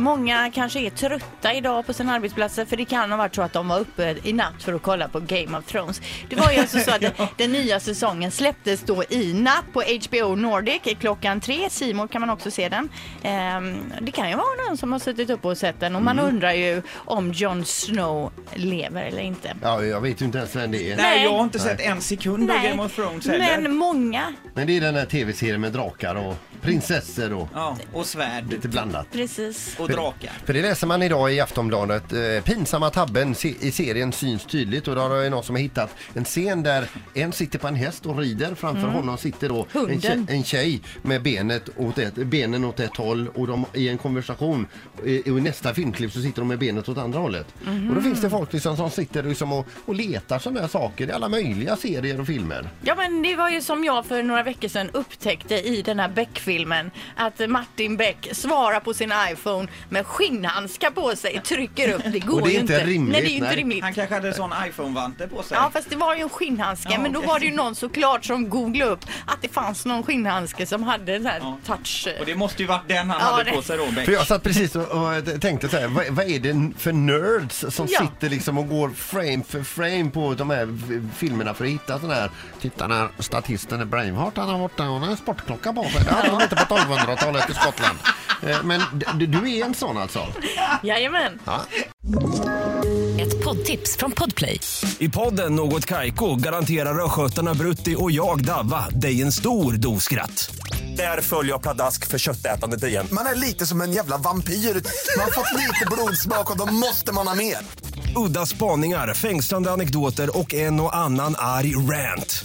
Många kanske är trötta idag på sina arbetsplatser för det kan ha varit så att de var uppe i natt för att kolla på Game of Thrones. Det var ju alltså så att den, den nya säsongen släpptes då i natt på HBO Nordic klockan tre. Simon kan man också se den. Ehm, det kan ju vara någon som har suttit upp och sett den och man undrar ju om Jon Snow lever eller inte. Ja, jag vet ju inte ens vem det är. Nej, Nej. jag har inte sett en sekund av Game of Thrones heller. men många, Men det är den här tv-serien med drakar och prinsessor och Ja, och svärd lite blandat. precis. och drakar. För det läser man idag i Aftonbladet. Eh, pinsamma tabben se- i serien syns tydligt och då har det någon som har hittat en scen där en sitter på en häst och rider. Framför honom sitter då en tjej, en tjej med benet åt ett, benen åt ett håll och de i en konversation. I, I nästa filmklipp så sitter de med benet åt andra hållet. Och då finns det folk liksom som sitter liksom och, och letar sådana här saker i alla möjliga serier och filmer. Ja men det var ju som jag för några veckor sedan upptäckte i den här Beck-filmen att Martin Beck svarar på sin iPhone med skinnhandskar på sig, trycker upp. Det går Och det är ju inte rimligt, Nej det är ju inte nej. rimligt. Han kanske hade sån iPhone-vante på sig. Ja fast det var ju en skinnhandske Ja, men då okej. var det ju någon såklart som googlade upp att det fanns någon skinnhandske som hade den här Ja. touch. Och det måste ju varit den han Ja, hade det- på sig då, Beck. För jag satt precis och, och tänkte så här, vad, vad är det för nerds som Ja. sitter liksom och går frame för frame på de här v- filmerna för att hitta sådana här Titta när statisten är Braveheart, han har borta hon har en sportklocka på sig. Det hade de inte på 1200-talet i Skottland. Eh, Men d- du är en sån alltså? Jajamän. Ja. Ett poddtips från Podplay. I podden Något Kaiko garanterar östgötarna Brutti och jag, Davva, dig en stor dos skratt. Där följer jag pladask för köttätandet igen. Man är lite som en jävla vampyr. Man har fått lite blodsmak och då måste man ha mer. Udda spaningar, fängslande anekdoter och en och annan arg rant.